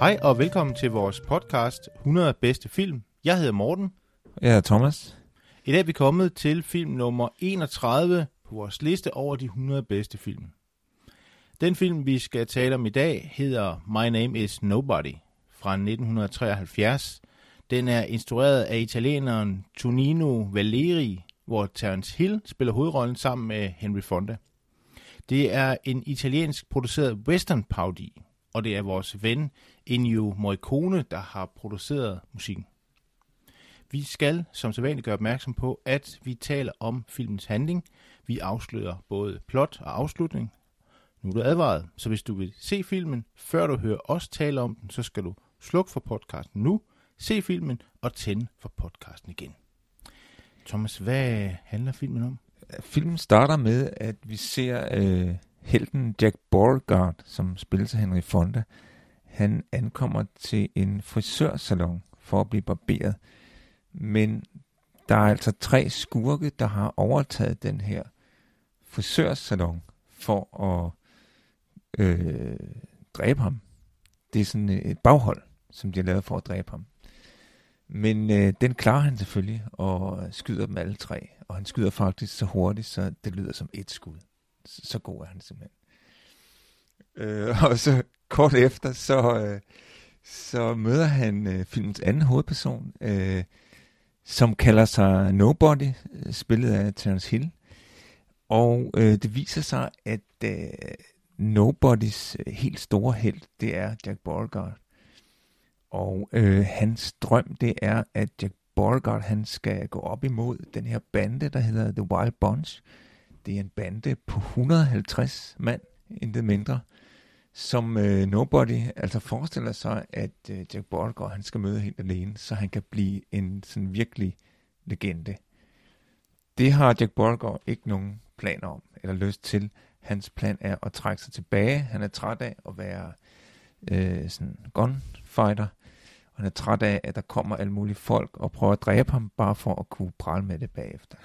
Hej og velkommen til vores podcast 100 bedste film. Jeg hedder Morten. Jeg hedder Thomas. I dag er vi kommet til film nummer 31 på vores liste over de 100 bedste film. Den film, vi skal tale om i dag, hedder My Name is Nobody fra 1973. Den er instrueret af italieneren Tonino Valeri, hvor Terence Hill spiller hovedrollen sammen med Henry Fonda. Det er en italiensk produceret western parodi, og det er vores ven Ennio Morricone, der har produceret musikken. Vi skal som sædvanligt gøre opmærksom på, at vi taler om filmens handling. Vi afslører både plot og afslutning. Nu er du advaret, så hvis du vil se filmen, før du hører os tale om den, så skal du slukke for podcasten nu, se filmen og tænde for podcasten igen. Thomas, hvad handler filmen om? Filmen starter med, at vi ser øh, helten Jack Beauregard, som spilles af Henry Fonda. Han ankommer til en frisørsalon for at blive barberet. Men der er altså tre skurke, der har overtaget den her frisørsalon for at øh, dræbe ham. Det er sådan et baghold, som de har lavet for at dræbe ham. Men øh, den klarer han selvfølgelig og skyder dem alle tre. Og han skyder faktisk så hurtigt, så det lyder som et skud. Så, så god er han simpelthen. Øh, og så kort efter, så, øh, så møder han øh, filmens anden hovedperson, øh, som kalder sig Nobody, øh, spillet af Terence Hill. Og øh, det viser sig, at øh, Nobodys øh, helt store held, det er Jack Borgard. Og øh, hans drøm, det er, at Jack Borgard, han skal gå op imod den her bande, der hedder The Wild Bunch. Det er en bande på 150 mand, intet mindre, som øh, Nobody altså forestiller sig, at øh, Jack Borgård, han skal møde helt alene, så han kan blive en sådan virkelig legende. Det har Jack Borgård ikke nogen planer om, eller lyst til. Hans plan er at trække sig tilbage. Han er træt af at være øh, sådan gunfighter. Og han er træt af, at der kommer alle mulige folk og prøver at dræbe ham, bare for at kunne prale med det bagefter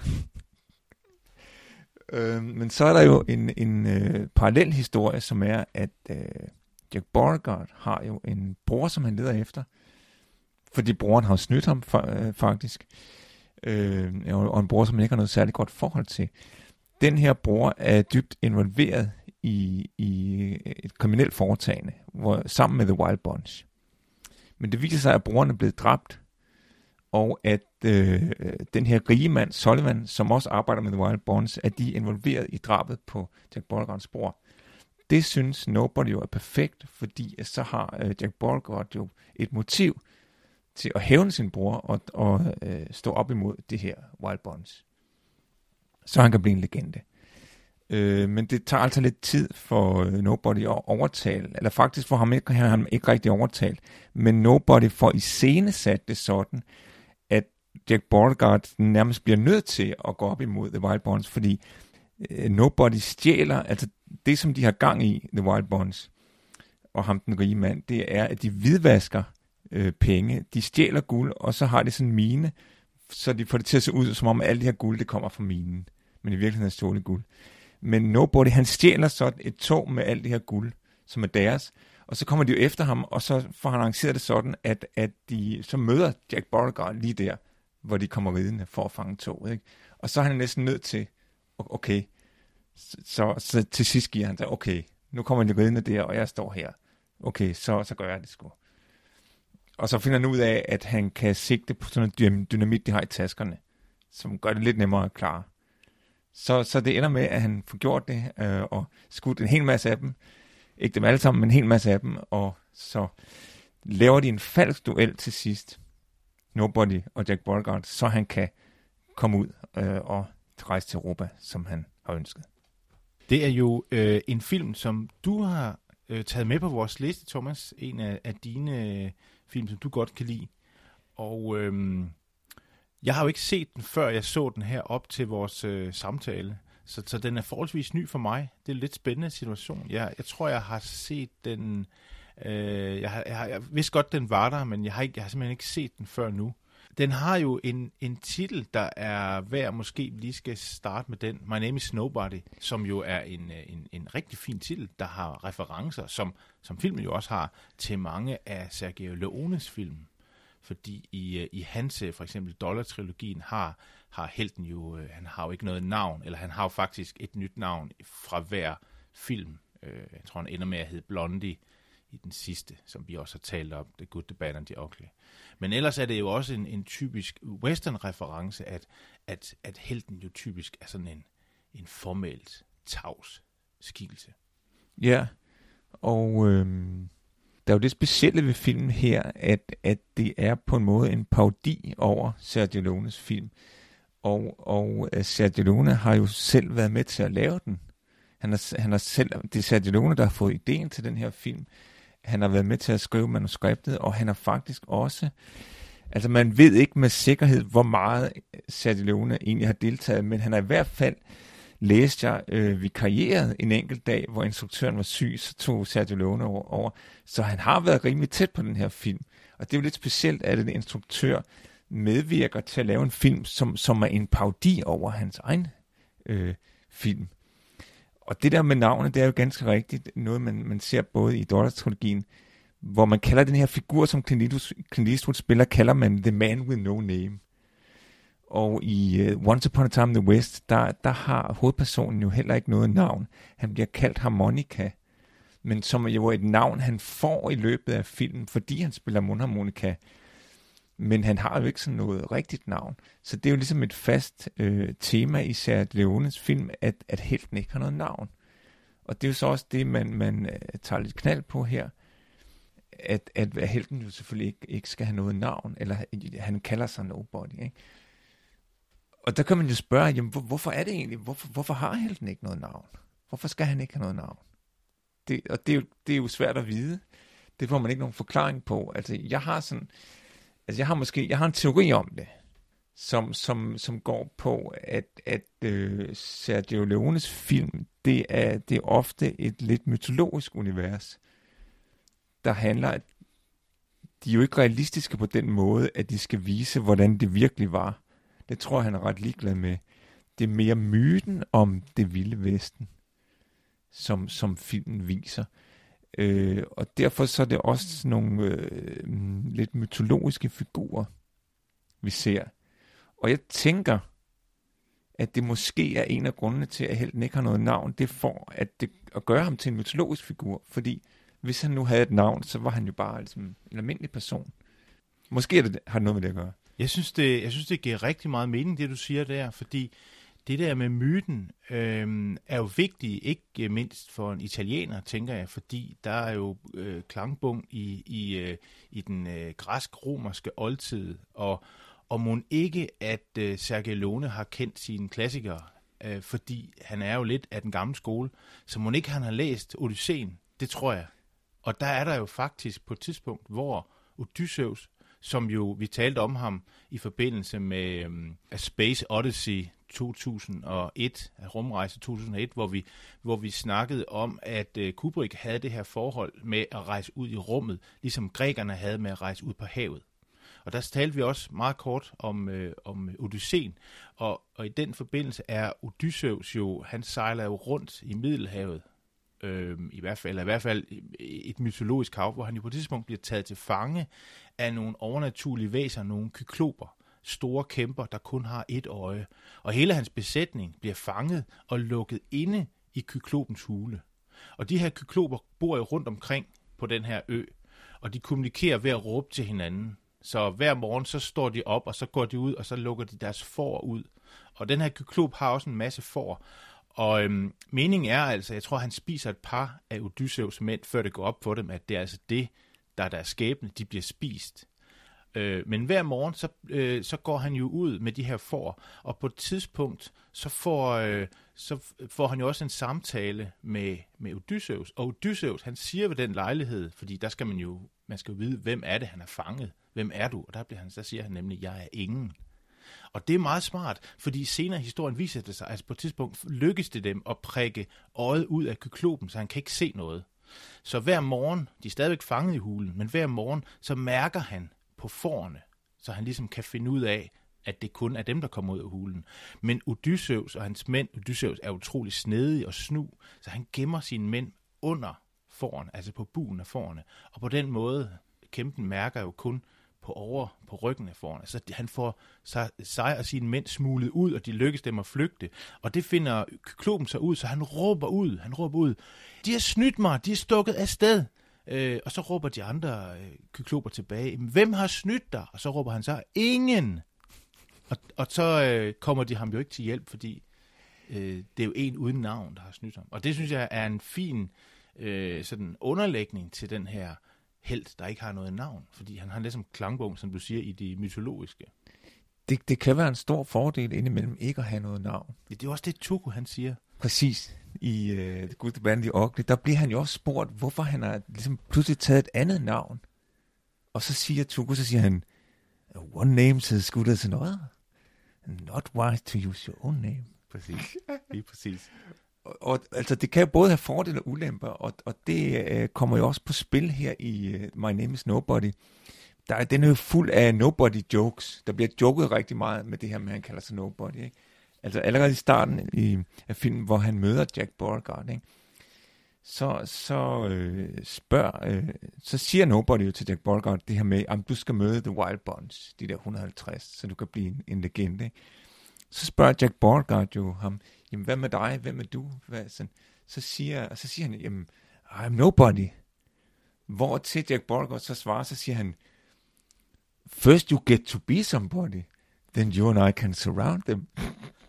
øh, men så er der jo en, en øh, parallel historie, som er, at øh, Jack Beauregard har jo en bror, som han leder efter. Fordi broren har snydt ham øh, faktisk. Øh, og en bror, som han ikke har noget særligt godt forhold til den her bror er dybt involveret i, i øh, et kriminelt foretagende, hvor, sammen med The Wild Bunch. Men det viser sig, at broren er blevet dræbt, og at øh, den her rige mand, Sullivan, som også arbejder med The Wild Bonds, at de er involveret i drabet på Jack Beauregards bror. Det synes Nobody jo er perfekt, fordi så har øh, Jack Beauregard jo et motiv til at hævne sin bror og, og øh, stå op imod det her Wild Bonds. så han kan blive en legende. Øh, men det tager altså lidt tid for øh, Nobody at overtale, eller faktisk for ham ikke, han ham ikke rigtig overtalt, men Nobody får i scene sat det sådan, Jack Beauregard nærmest bliver nødt til at gå op imod The Wild Bonds, fordi øh, Nobody stjæler, altså det som de har gang i, The Wild Bonds, og ham den rige mand, det er, at de hvidvasker øh, penge, de stjæler guld, og så har de sådan en mine, så de får det til at se ud, som om alt det her guld, det kommer fra minen. Men i virkeligheden er stjålet guld. Men Nobody, han stjæler så et tog med alt det her guld, som er deres, og så kommer de jo efter ham, og så får han arrangeret det sådan, at, at de så møder Jack Beauregard lige der, hvor de kommer ridende for at fange toget. Ikke? Og så er han næsten nødt til, okay, så, så til sidst giver han sig, okay, nu kommer de ridende der, og jeg står her. Okay, så, så gør jeg det sgu. Og så finder han ud af, at han kan sigte på sådan en dynamit, de har i taskerne, som gør det lidt nemmere at klare. Så, så det ender med, at han får gjort det, øh, og skudt en hel masse af dem. Ikke dem alle sammen, men en hel masse af dem. Og så laver de en falsk duel til sidst. Nobody og Jack Beauregard, så han kan komme ud øh, og rejse til Europa, som han har ønsket. Det er jo øh, en film, som du har øh, taget med på vores liste, Thomas. En af, af dine øh, film, som du godt kan lide. Og øh, jeg har jo ikke set den, før jeg så den her op til vores øh, samtale. Så, så den er forholdsvis ny for mig. Det er en lidt spændende situation. Jeg, jeg tror, jeg har set den... Øh, jeg, har, jeg, har, jeg vidste godt, den var der, men jeg har, ikke, jeg har simpelthen ikke set den før nu. Den har jo en, en titel, der er værd, måske vi lige skal starte med den. My Name is Nobody, som jo er en, øh, en, en rigtig fin titel, der har referencer, som, som filmen jo også har, til mange af Sergio Leones film. Fordi i, øh, i hans, øh, for eksempel Dollar-trilogien, har, har helten jo, han har jo ikke noget navn, eller han har jo faktisk et nyt navn fra hver film. Jeg tror, han ender med at hedde Blondie i den sidste, som vi også har talt om, The Good, The Bad and The Ugly. Men ellers er det jo også en, en typisk western-reference, at, at, at helten jo typisk er sådan en, en formelt tavs skikkelse. Ja, og øh, der er jo det specielle ved filmen her, at, at det er på en måde en parodi over Sergio Leones film. Og, og øh, Sergio Leone har jo selv været med til at lave den. Han har, han har selv, det er Sergio Leone, der har fået ideen til den her film han har været med til at skrive manuskriptet, og han har faktisk også, altså man ved ikke med sikkerhed, hvor meget Sergio Leone egentlig har deltaget, men han har i hvert fald læst jeg øh, vikarieret en enkelt dag, hvor instruktøren var syg, så tog Sergio Leone over, over. Så han har været rimelig tæt på den her film. Og det er jo lidt specielt, at en instruktør medvirker til at lave en film, som, som er en parodi over hans egen øh, film og det der med navnet, det er jo ganske rigtigt noget, man, man ser både i Dollars-trilogien, hvor man kalder den her figur, som Clint Eastwood, Clint Eastwood spiller, kalder man The Man With No Name. Og i uh, Once Upon a Time in the West, der, der har hovedpersonen jo heller ikke noget navn. Han bliver kaldt Harmonica, men som jo er et navn, han får i løbet af filmen, fordi han spiller mundharmonika men han har jo ikke sådan noget rigtigt navn. Så det er jo ligesom et fast øh, tema i Sergio Leones film, at, at helten ikke har noget navn. Og det er jo så også det, man, man øh, tager lidt knald på her, at, at, at helten jo selvfølgelig ikke, ikke skal have noget navn, eller han kalder sig nobody. Ikke? Og der kan man jo spørge, jamen, hvor, hvorfor er det egentlig, hvorfor, hvorfor har helten ikke noget navn? Hvorfor skal han ikke have noget navn? Det, og det er, jo, det er jo svært at vide. Det får man ikke nogen forklaring på. Altså, jeg har sådan, altså jeg har måske, jeg har en teori om det, som, som, som går på, at, at øh, Sergio Leones film, det er, det er ofte et lidt mytologisk univers, der handler, at de er jo ikke realistiske på den måde, at de skal vise, hvordan det virkelig var. Det tror jeg, han er ret ligeglad med. Det er mere myten om det vilde vesten, som, som filmen viser. Øh, og derfor så er det også nogle øh, lidt mytologiske figurer, vi ser. Og jeg tænker, at det måske er en af grundene til, at helten ikke har noget navn, det for at, det, at gøre ham til en mytologisk figur. Fordi hvis han nu havde et navn, så var han jo bare ligesom en almindelig person. Måske er det, har det noget med det at gøre. Jeg synes, det, jeg synes, det giver rigtig meget mening, det du siger der, fordi det der med myten øh, er jo vigtigt, ikke mindst for en italiener, tænker jeg, fordi der er jo øh, klangbung i, i, øh, i den øh, græsk-romerske oldtid, og, og må ikke, at øh, Sergio Lone har kendt sine klassikere, øh, fordi han er jo lidt af den gamle skole, så må ikke han har læst Odysseen, det tror jeg. Og der er der jo faktisk på et tidspunkt, hvor Odysseus, som jo, vi talte om ham i forbindelse med øh, A Space Odyssey 2001, rumrejse 2001, hvor vi, hvor vi snakkede om, at øh, Kubrick havde det her forhold med at rejse ud i rummet, ligesom grækerne havde med at rejse ud på havet. Og der talte vi også meget kort om, øh, om Odysseen, og, og i den forbindelse er Odysseus jo, han sejler jo rundt i Middelhavet, øh, i hvert fald, eller i hvert fald et mytologisk hav, hvor han jo på et tidspunkt bliver taget til fange af nogle overnaturlige væsener, nogle kykloper, store kæmper, der kun har et øje. Og hele hans besætning bliver fanget og lukket inde i kyklopens hule. Og de her kykloper bor jo rundt omkring på den her ø, og de kommunikerer ved at råbe til hinanden. Så hver morgen så står de op, og så går de ud, og så lukker de deres får ud. Og den her kyklop har også en masse får. Og øhm, meningen er altså, jeg tror, han spiser et par af Odysseus mænd, før det går op for dem, at det er altså det, der er deres skæbne, de bliver spist. Øh, men hver morgen, så, øh, så går han jo ud med de her får, og på et tidspunkt, så får, øh, så får han jo også en samtale med, med Odysseus. Og Odysseus, han siger ved den lejlighed, fordi der skal man jo, man skal jo vide, hvem er det, han har fanget? Hvem er du? Og der, bliver han, der siger han nemlig, jeg er ingen. Og det er meget smart, fordi senere i historien viser det sig, at altså på et tidspunkt lykkes det dem at prikke øjet ud af kyklopen, så han kan ikke se noget. Så hver morgen, de er stadigvæk fanget i hulen, men hver morgen, så mærker han på forne, så han ligesom kan finde ud af, at det kun er dem, der kommer ud af hulen. Men Odysseus og hans mænd, Odysseus er utrolig snedig og snu, så han gemmer sine mænd under foran, altså på buen af forne. Og på den måde, kæmpen mærker jo kun på over på ryggen af foran. Så han får sig, sig og sine mænd smuglet ud, og de lykkes dem at flygte. Og det finder Kyklopen sig ud, så han råber ud, han råber ud, de har snydt mig, de er stukket afsted. Øh, og så råber de andre øh, kykloper tilbage, hvem har snydt dig? Og så råber han så, ingen. Og, og så øh, kommer de ham jo ikke til hjælp, fordi øh, det er jo en uden navn, der har snydt ham. Og det synes jeg er en fin øh, sådan underlægning til den her held, der ikke har noget navn. Fordi han har ligesom klangbog, som du siger, i det mytologiske. Det, det kan være en stor fordel indimellem ikke at have noget navn. Ja, det er også det, Tuku han siger. Præcis. I uh, Gud Good, The Bad der bliver han jo også spurgt, hvorfor han har ligesom pludselig taget et andet navn. Og så siger Tuko, så siger han, one name is good as another. Not wise to use your own name. Præcis. Lige præcis. Og, og altså, det kan jo både have fordele og ulemper, og, og det øh, kommer jo også på spil her i øh, My Name is Nobody. Der er, den er jo fuld af nobody jokes. Der bliver joket rigtig meget med det her med, at han kalder sig nobody. Ikke? Altså allerede i starten i, af filmen, hvor han møder Jack Beauregard, ikke? så, så øh, spørger, øh, så siger Nobody jo til Jack Beauregard det her med, at du skal møde The Wild Bunch, de der 150, så du kan blive en, en legende. Ikke? Så spørger Jack Beauregard jo ham, jamen hvad med dig, hvem er du? Hvad, sådan, så, siger, så siger han, jamen, I'm nobody. Hvor til Jack Beauregard så svarer, så siger han, first you get to be somebody, then you and I can surround them.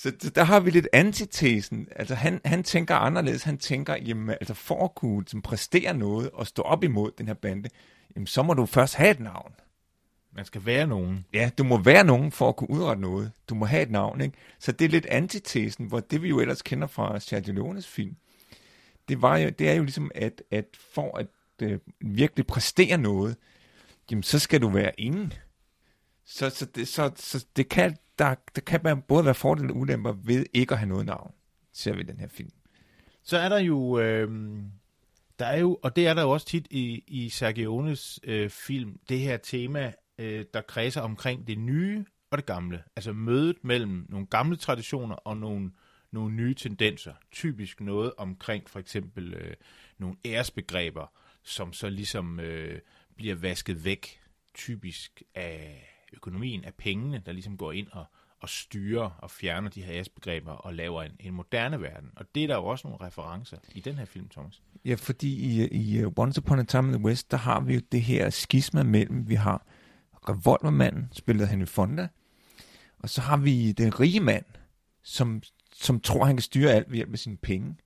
så der har vi lidt antitesen. Altså han, han tænker anderledes. Han tænker, jamen altså for at kunne som, præstere noget og stå op imod den her bande, jamen så må du først have et navn. Man skal være nogen. Ja, du må være nogen for at kunne udrette noget. Du må have et navn, ikke? Så det er lidt antitesen, hvor det vi jo ellers kender fra Sergio Leones film, det, var jo, det er jo ligesom, at, at for at øh, virkelig præstere noget, jamen så skal du være ingen. Så, så, det, så, så det kan, der, der kan man både være fordele og ulemper ved ikke at have noget navn, ser vi den her film. Så er der jo, øh, der er jo, og det er der jo også tit i, i Sergiones øh, film, det her tema, øh, der kredser omkring det nye og det gamle. Altså mødet mellem nogle gamle traditioner og nogle, nogle nye tendenser. Typisk noget omkring for eksempel øh, nogle æresbegreber, som så ligesom øh, bliver vasket væk typisk af økonomien, af pengene, der ligesom går ind og, og styrer og fjerner de her æresbegreber og laver en, en moderne verden. Og det er der jo også nogle referencer i den her film, Thomas. Ja, fordi i, i øh, Once Upon a Time in the West, der har vi jo det her skisma mellem, vi har revolvermanden, spillet Henry Fonda, og så har vi den rige mand, som, som tror, han kan styre alt ved hjælp af sine penge.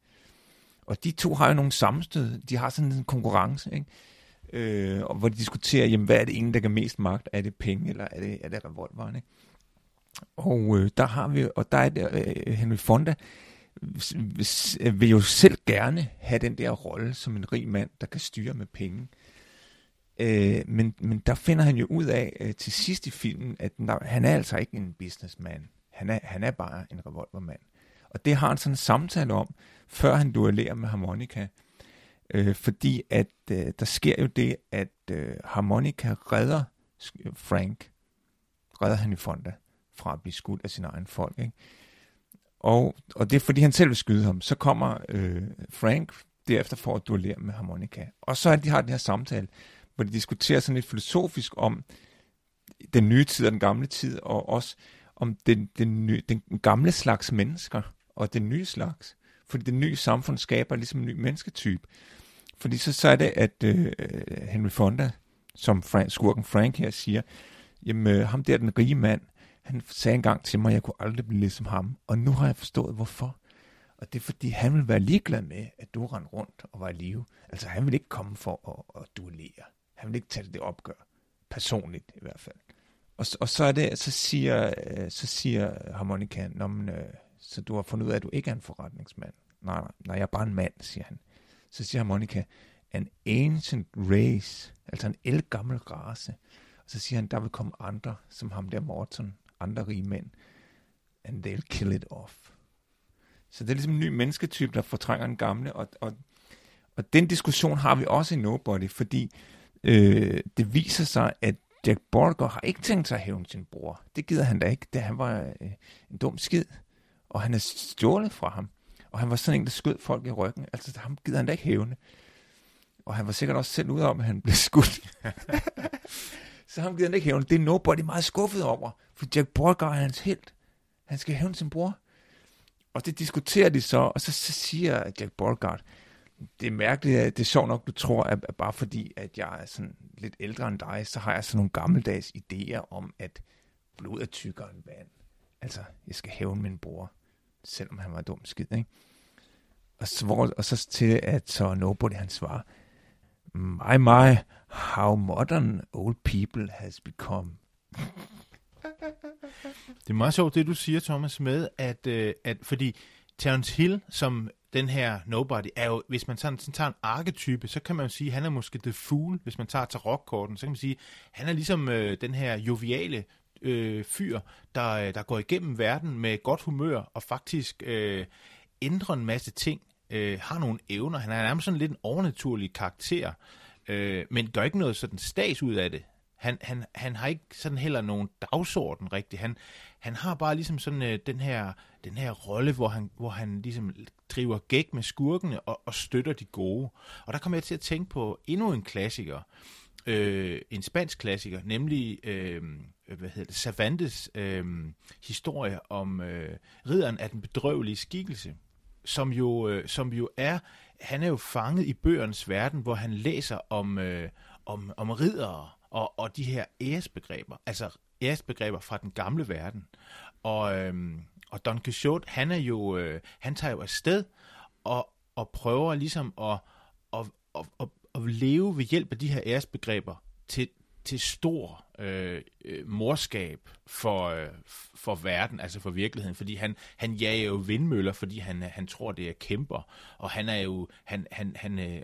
Og de to har jo nogle sammenstød. De har sådan en konkurrence, ikke? Øh, og hvor de diskuterer, jamen, hvad er det egentlig, der kan mest magt? Er det penge, eller er det, er det revolveren, ikke? Og øh, der har vi, og der er det, øh, Henry Fonda vil jo selv gerne have den der rolle som en rig mand, der kan styre med penge. Øh, men, men der finder han jo ud af øh, til sidst i filmen, at nej, han er altså ikke en businessman. Han er, han er bare en revolvermand. Og det har han sådan en samtale om, før han duellerer med harmonika. Øh, fordi at øh, der sker jo det, at øh, harmonika redder Frank, redder han i Fonda fra at blive skudt af sin egen folk. Ikke? Og, og det er fordi han selv vil skyde ham. Så kommer øh, Frank derefter for at duellere med harmonika. Og så er de har den her samtale, hvor de diskuterer sådan lidt filosofisk om den nye tid og den gamle tid, og også om den, den, nye, den gamle slags mennesker og den nye slags. Fordi det nye samfund skaber ligesom en ny mennesketype. Fordi så, så er det, at øh, Henry Fonda, som Frank, skurken Frank her siger, jamen øh, ham der, den rige mand, han sagde engang til mig, at jeg kunne aldrig blive ligesom ham. Og nu har jeg forstået, hvorfor. Og det er fordi, han vil være ligeglad med, at du rendte rundt og var i live. Altså, han vil ikke komme for at, at duellere han vil ikke tage det opgør. Personligt i hvert fald. Og, og så er det, så siger, øh, så siger harmonika, Nå, øh, så du har fundet ud af, at du ikke er en forretningsmand. Nej, nej, nej, jeg er bare en mand, siger han. Så siger Monica, an ancient race, altså en elgammel race. Og så siger han, der vil komme andre, som ham der Morton, andre rige mænd, and they'll kill it off. Så det er ligesom en ny mennesketype, der fortrænger en gamle, og, og, og den diskussion har vi også i Nobody, fordi øh, det viser sig, at Jack Borger har ikke tænkt sig at hævne sin bror. Det gider han da ikke, da han var øh, en dum skid, og han er stjålet fra ham. Og han var sådan en, der skød folk i ryggen. Altså, ham gider han da ikke hævne. Og han var sikkert også selv ud om, at han blev skudt. så ham gider han ikke hævne. Det er Nobody meget skuffet over, for Jack Borger er hans helt. Han skal hævne sin bror. Og det diskuterer de så, og så, så siger Jack Borgard, det er mærkeligt, at det er sjovt nok, du tror, at, at bare fordi, at jeg er sådan lidt ældre end dig, så har jeg sådan nogle gammeldags idéer om, at blod er tykkere end vand. Altså, jeg skal hævne min bror, selvom han var dum skid, ikke? Og så, og så til, at så Nobody han svarer, My, my, how modern old people has become. Det er meget sjovt, det du siger, Thomas, med, at, øh, at fordi Terence Hill, som den her Nobody, er jo, hvis man sådan, sådan tager en arketype, så kan man jo sige, at han er måske The Fool, hvis man tager til rockkorten, så kan man sige, han er ligesom øh, den her joviale øh, fyr, der, øh, der går igennem verden med godt humør og faktisk øh, ændrer en masse ting, øh, har nogle evner. Han er nærmest sådan lidt en overnaturlig karakter, øh, men gør ikke noget sådan stats ud af det. Han, han, han har ikke sådan heller nogen dagsorden rigtigt. Han, han har bare ligesom sådan øh, den her, den her rolle, hvor han, hvor han ligesom driver gæk med skurkene og, og støtter de gode. Og der kommer jeg til at tænke på endnu en klassiker, øh, Øh, en spansk klassiker, nemlig øh, hvad hedder det, Cervantes øh, historie om øh, ridderen af den bedrøvelige skikkelse, som jo, øh, som jo er, han er jo fanget i bøgernes verden, hvor han læser om, øh, om, om riddere, og, og de her æresbegreber, altså æresbegreber fra den gamle verden. Og, øh, og Don Quixote, han er jo, øh, han tager jo afsted og, og prøver ligesom at, at, at, at, at leve ved hjælp af de her æresbegreber til, til stor øh, øh, morskab for, øh, for verden, altså for virkeligheden, fordi han, han jager jo vindmøller, fordi han, han tror, det er kæmper, og han er jo, han, han, han, øh, øh,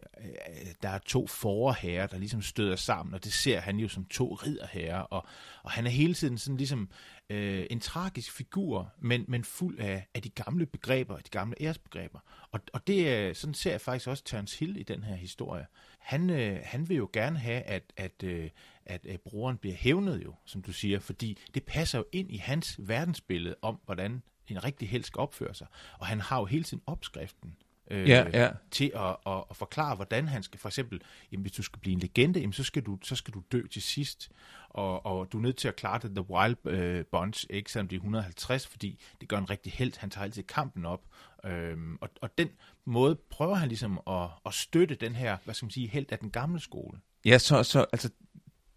der er to forherrer, der ligesom støder sammen, og det ser han jo som to ridderherrer, og, og han er hele tiden sådan ligesom øh, en tragisk figur, men, men fuld af, af de gamle begreber, de gamle æresbegreber. Og, og det øh, sådan ser jeg faktisk også Terence Hill i den her historie. Han, øh, han vil jo gerne have, at, at, øh, at øh, broren bliver hævnet jo, som du siger, fordi det passer jo ind i hans verdensbillede om, hvordan en rigtig held skal opføre sig. Og han har jo hele tiden opskriften øh, ja, ja. til at, at, at forklare, hvordan han skal, for eksempel, jamen, hvis du skal blive en legende, jamen, så, skal du, så skal du dø til sidst, og, og du er nødt til at klare det The Wild øh, Bunch, ikke selvom det er 150, fordi det gør en rigtig held, han tager altid kampen op, øhm, og, og den måde prøver han ligesom at, at støtte den her, hvad skal man sige, held af den gamle skole. Ja, så, så altså,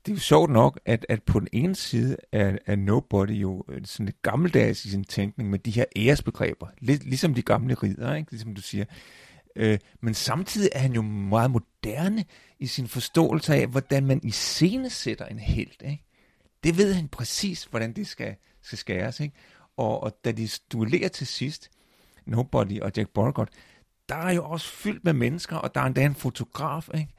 det er jo sjovt nok, at, at på den ene side er, er Nobody jo øh, sådan lidt gammeldags i sin tænkning med de her æresbegreber. Lidt ligesom de gamle ridder, ikke? ligesom du siger. Øh, men samtidig er han jo meget moderne i sin forståelse af, hvordan man i scene sætter en held. Ikke? Det ved han præcis, hvordan det skal, skal skæres. Ikke? Og, og da de duellerer til sidst, Nobody og Jack Borgott, der er jo også fyldt med mennesker, og der er endda en fotograf, ikke?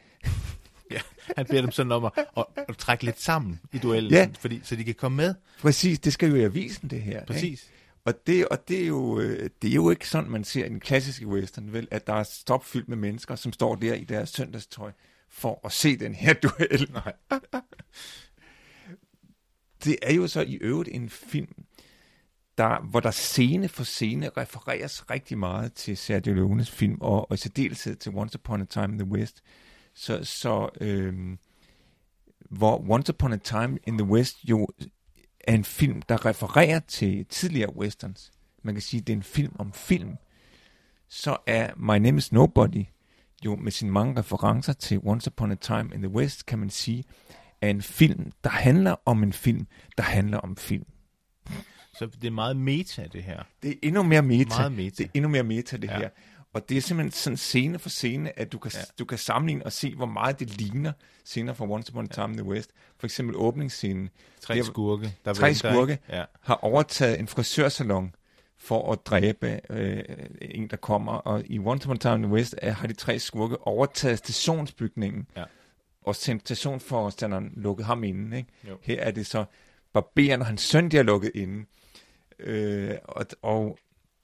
Ja, han beder dem sådan om at, at, at trække lidt sammen i duellen, ja. fordi, så de kan komme med. Præcis, det skal jo i avisen, det her. Præcis. Ikke? Og, det, og det, er jo, øh, det er jo ikke sådan, man ser i den klassiske western, vel, at der er stopfyldt med mennesker, som står der i deres søndagstøj for at se den her duel. Nej. det er jo så i øvrigt en film, der, hvor der scene for scene refereres rigtig meget til Sergio Leones film, og, og i særdeleshed til Once Upon a Time in the West. Så, så øhm, hvor Once Upon a Time in the West jo er en film, der refererer til tidligere westerns. Man kan sige, at det er en film om film. Så er My Name is Nobody jo med sine mange referencer til Once Upon a Time in the West, kan man sige, er en film, der handler om en film, der handler om film. Så det er meget meta, det her. Det er endnu mere meta. Meget meta. Det er endnu mere meta, det ja. her. Og det er simpelthen sådan scene for scene, at du kan, Ja. ja. du kan sammenligne og se, hvor meget det ligner scener fra Once Upon a Time in the West. For eksempel åbningsscenen Tre Det er- skurke. Der Tre venter, skurke. Ja. har overtaget en frisørsalon for at dræbe øh, en, der kommer. Og i Once Upon a Time in the West er, har de tre skurke overtaget stationsbygningen. Ja. Og stationsforstanderen lukket ham inde. Ikke? Jo. Her er det så barberen og hans søn, de har lukket inde. Øh, og, og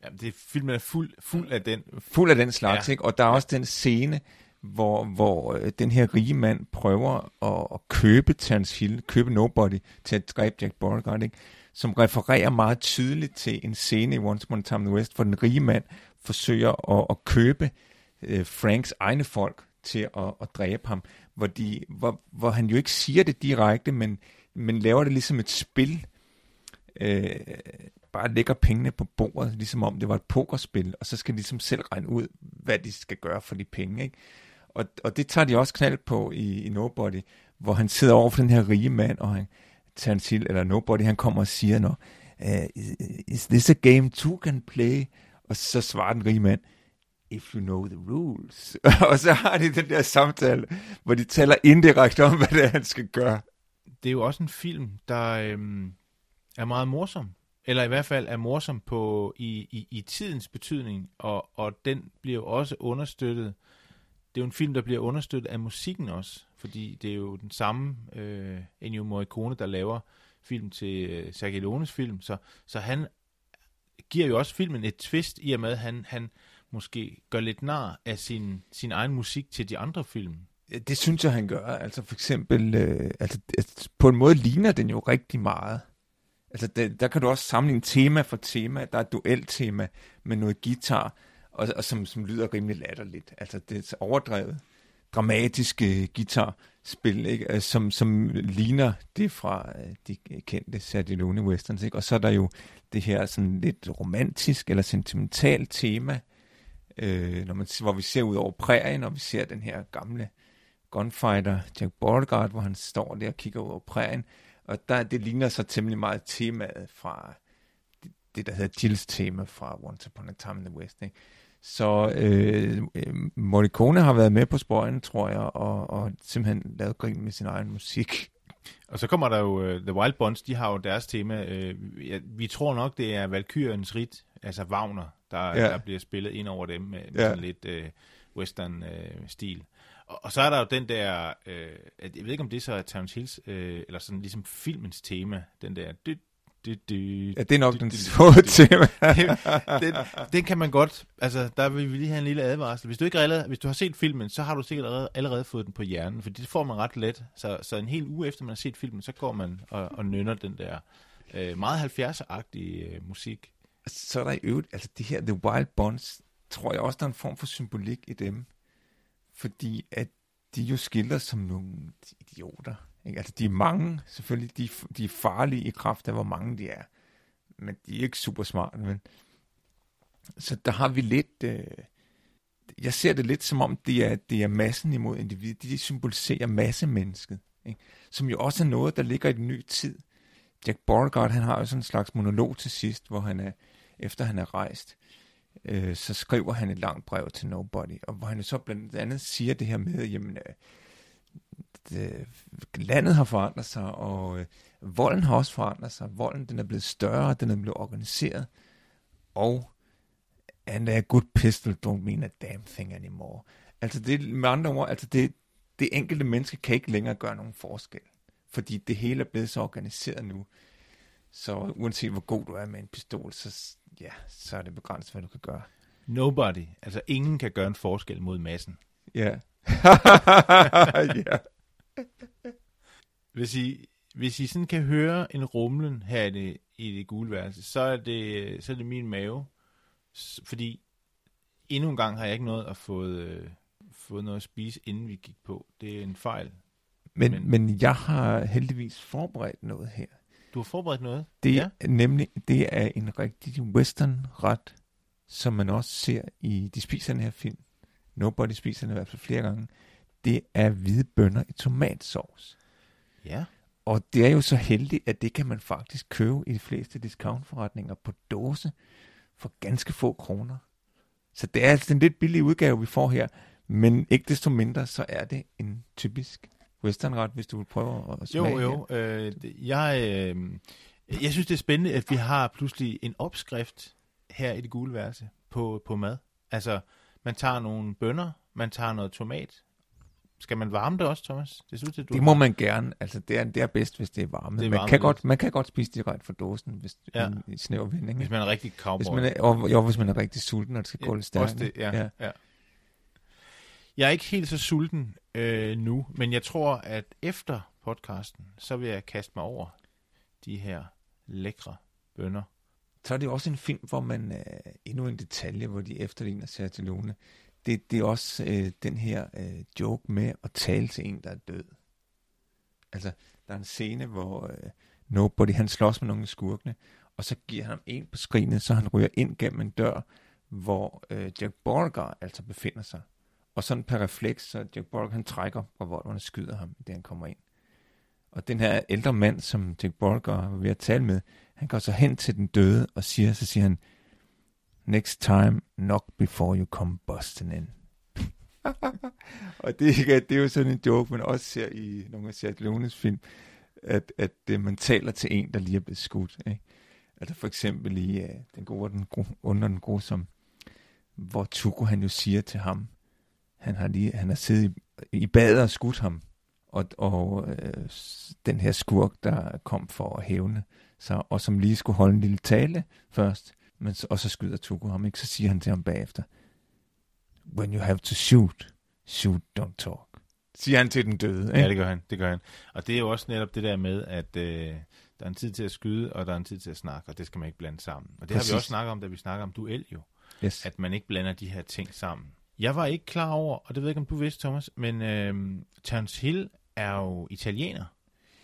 ja det, filmen er fuld, fuld af den. fuld af den slags, Ja. ja. ikke? Og der er også den scene, hvor, hvor øh, den her rige mand prøver at, at købe Terence Hill, købe Nobody til at dræbe Jack Beauregard, ikke? som refererer meget tydeligt til en scene i Once Upon a Time in the West, hvor den rige mand forsøger at, at købe øh, Franks egne folk til at, at dræbe ham, hvor, de, hvor, hvor han jo ikke siger det direkte, men, men laver det ligesom et spil, øh, bare lægger pengene på bordet, ligesom om det var et pokerspil, og så skal de ligesom selv regne ud, hvad de skal gøre for de penge. Ikke? Og, og det tager de også knald på i, i Nobody, hvor han sidder over for den her rige mand, og han tager en til, eller Nobody, han kommer og siger, Nå, øh, uh, is, is this a game two can play? Og så svarer den rige mand, if you know the rules. og så har de den der samtale, hvor de taler indirekte om, hvad det er, han skal gøre. Det er jo også en film, der øhm, er meget morsom. Eller i hvert fald er morsom på i, i, i tidens betydning, og, og den bliver jo også understøttet. Det er jo en film, der bliver understøttet af musikken også, fordi det er jo den samme øh, Ennio Morricone, der laver film til øh, Sergio Leones film, så, så han giver jo også filmen et twist i og med, at han, han måske gør lidt nar af sin, sin egen musik til de andre film. Det synes jeg, han gør. Altså for eksempel, øh, altså, altså, på en måde ligner den jo rigtig meget. Altså der, der kan du også sammenligne tema for tema. Der er et dueltema med noget guitar, og, og som, som lyder rimelig latterligt. Altså det er overdrevet dramatiske øh, guitarspil, ikke? Øh, som, som ligner det fra øh, de kendte Saturday westerns. Ikke? Og så er der jo det her sådan lidt romantisk eller sentimentalt tema, øh, når man, hvor vi ser ud over prærien, og vi ser den her gamle gunfighter Jack Beauregard, hvor han står der og kigger ud over prærien, og der, det ligner så temmelig meget temaet fra det, det der hedder Jills tema fra Once Upon a Time in the West. Ikke? Så øh, øh, Morricone har været med på spøjen, tror jeg, og, og simpelthen lavet grin med sin egen musik. Og så kommer der jo uh, The Wild Bunch, de har jo deres tema. Uh, ja, vi tror nok, det er Valkyriens rit, altså Wagner, der, ja. Der bliver spillet ind over dem med, med Ja. sådan lidt uh, western-stil. Og, og så er der jo den der, uh, jeg ved ikke om det så er Terence Hills, uh, eller sådan ligesom filmens tema, den der... Dy, dy, dy, Ja, det er nok dy, den så tema. den, den kan man godt, altså der vil vi lige have en lille advarsel. Hvis du ikke allerede, hvis du har set filmen, så har du sikkert allerede, allerede fået den på hjernen, for det får man ret let. Så, så en hel uge efter man har set filmen, så går man og, og nynner den der øh, meget 70'er-agtige øh, musik. så er der i øvrigt, altså de her The Wild Bonds, tror jeg også, der er en form for symbolik i dem. Fordi at de jo skildrer som nogle idioter. Ikke? Altså de er mange, selvfølgelig, de, de er farlige i kraft af, hvor mange de er. Men de er ikke super smarte, men så der har vi lidt, øh, jeg ser det lidt som om, det er, det er massen imod individet. De symboliserer massemennesket, ikke? som jo også er noget, der ligger i den nye tid. Jack Beauregard, han har jo sådan en slags monolog til sidst, hvor han er, efter han er rejst, øh, så skriver han et langt brev til Nobody, og hvor han så blandt andet siger det her med, jamen, øh, det, landet har forandret sig, og øh, volden har også forandret sig. Volden, den er blevet større, den er blevet organiseret, og and a good pistol don't mean a damn thing anymore. Altså det, med andre ord, altså det, det enkelte menneske kan ikke længere gøre nogen forskel, fordi det hele er blevet så organiseret nu. Så uanset hvor god du er med en pistol, så, ja, så er det begrænset, hvad du kan gøre. Nobody, altså ingen kan gøre en forskel mod massen. Ja. ja. Hvis I, hvis I sådan kan høre en rumlen her i det, i det gule værelse, så er det, så er det min mave. Fordi endnu en gang har jeg ikke noget at fået, øh, fået noget at spise, inden vi gik på. Det er en fejl. Men- men, men jeg har heldigvis forberedt noget her. Du har forberedt noget? Det Ja. er nemlig, det er en rigtig western ret, som man også ser i, de spiser den her film. Nobody spiser den i hvert fald flere gange. Det er hvide bønner i tomatsauce. Ja. Og det er jo så heldigt, at det kan man faktisk købe i de fleste discountforretninger på dåse for ganske få kroner. Så det er altså en lidt billig udgave, vi får her, men ikke desto mindre, så er det en typisk westernret, hvis du vil prøve at smage Jo, jo. Øh, det- jeg, øh, jeg synes, det er spændende, at vi har pludselig en opskrift her i det gule værelse på, på mad. Altså, man tager nogle bønner, man tager noget tomat. Skal man varme det også, Thomas? Det synes jeg, du Det må man gerne. Altså, det er, det er bedst, hvis det er varme. Det er man, varmet kan lidt. godt, man kan godt spise direkte fra dåsen, hvis Ja. ja. i snæver vending. Hvis Hvis man er rigtig hvis cowboy. man er, og, jo, hvis man er rigtig sulten, og det skal gå lidt stærkt. det, ja. ja. ja. Jeg er ikke helt så sulten øh, nu, men jeg tror, at efter podcasten, så vil jeg kaste mig over de her lækre bønder. Så er det jo også en film, hvor man øh, endnu en detalje, hvor de efterligner Sergio Leone. Det, det er også øh, den her øh, joke med at tale til en, der er død. Altså, der er en scene, hvor øh, Nobody, han slås med nogle skurkene, og så giver han ham en på skrinet, så han ryger ind gennem en dør, hvor øh, Jack Borger altså befinder sig. Og sådan per refleks, så Jack Borg, han trækker revolveren og skyder ham, da han kommer ind. Og den her ældre mand, som Jack Borg var ved at tale med, han går så hen til den døde og siger, så siger han, Next time, knock before you come busting in. og det, det er jo sådan en joke, man også ser i nogle af Sergio Leones film, at, at det, man taler til en, der lige er blevet skudt. Ikke? Altså for eksempel i uh, Den gode og den gode, under den gode, som, hvor Tuko han jo siger til ham, han har, lige, han har siddet i, i badet og skudt ham, og, og øh, den her skurk, der kom for at hævne sig, og som lige skulle holde en lille tale først, men og så skyder Tuko ham, ikke? Så siger han til ham bagefter, When you have to shoot, shoot, don't talk. Siger han til den døde, ikke? Ja, det gør han. Det gør han. Og det er jo også netop det der med, at øh, der er en tid til at skyde, og der er en tid til at snakke, og det skal man ikke blande sammen. Og det Præcis. har vi også snakket om, da vi snakker om duel jo, yes. at man ikke blander de her ting sammen. Jeg var ikke klar over, og det ved jeg ikke, om du vidste, Thomas, men øh, Terence Hill er jo italiener,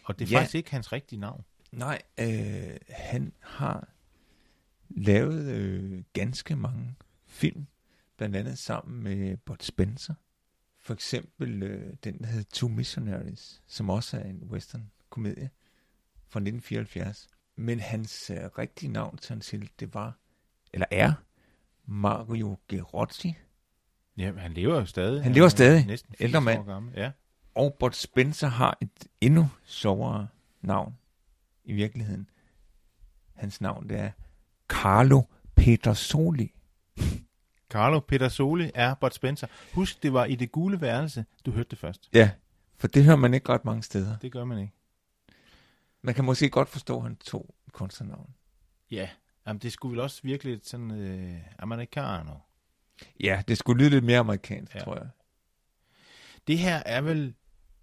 og det er Ja. faktisk ikke hans rigtige navn. Nej, øh, han har lavet øh, ganske mange film, blandt andet sammen med Bud Spencer. For eksempel øh, den, der hedder Two Missionaries, som også er en western-komedie fra 1974. Men hans øh, rigtige navn, Terence Hill, det var, eller er, Mario Gerozzi. Ja, han lever jo stadig. Han lever stadig. Næsten 80 Ældre mand. Ja. Og Bud Spencer har et endnu sjovere navn i virkeligheden. Hans navn det er Carlo Petersoli. Carlo Pedersoli er Bud Spencer. Husk, det var i det gule værelse, du hørte det først. Ja, for det hører man ikke ret mange steder. Det gør man ikke. Man kan måske godt forstå, at han tog kunstnernavn. Ja, Jamen, det skulle vel også virkelig sådan øh, americano. Ja, det skulle lyde lidt mere amerikansk, Ja. tror jeg. Det her er vel,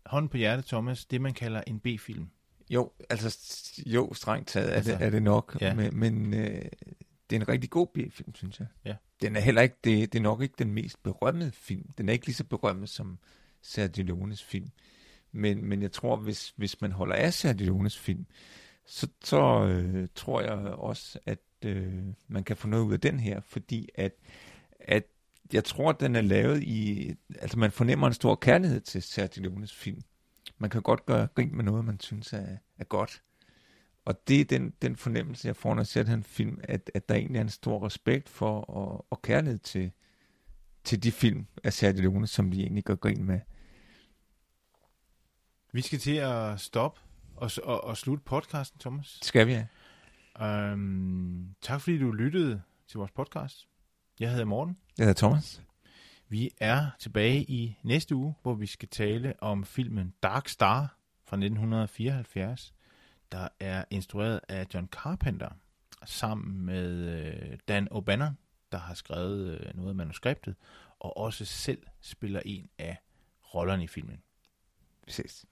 hånd på hjertet, Thomas, det man kalder en B-film. Jo, altså jo, strengt taget er, Altså, det, er det nok, ja. men, men øh, det er en rigtig god B-film, synes jeg. Ja. Den er heller ikke, det, det er nok ikke den mest berømmede film. Den er ikke lige så berømmet som Sergio Leones film. Men, men jeg tror, hvis, hvis man holder af Sergio Leones film, så, så øh, tror jeg også, at øh, man kan få noget ud af den her, fordi at, at jeg tror, at den er lavet i... Altså, man fornemmer en stor kærlighed til Sergio Leones film. Man kan godt gøre grin med noget, man synes er, er godt. Og det er den, den fornemmelse, jeg får, når jeg ser den film, at, at der egentlig er en stor respekt for og, og kærlighed til, til de film af Sergio Leone, som de egentlig gør grin med. Vi skal til at stoppe og, og, og slutte podcasten, Thomas. Skal vi have? Øhm, tak fordi du lyttede til vores podcast. Jeg hedder Morten. Jeg hedder Thomas. Vi er tilbage i næste uge, hvor vi skal tale om filmen Dark Star fra 1974, der er instrueret af John Carpenter, sammen med øh, Dan O'Bannon, der har skrevet øh, noget af manuskriptet, og også selv spiller en af rollerne i filmen. Vi ses.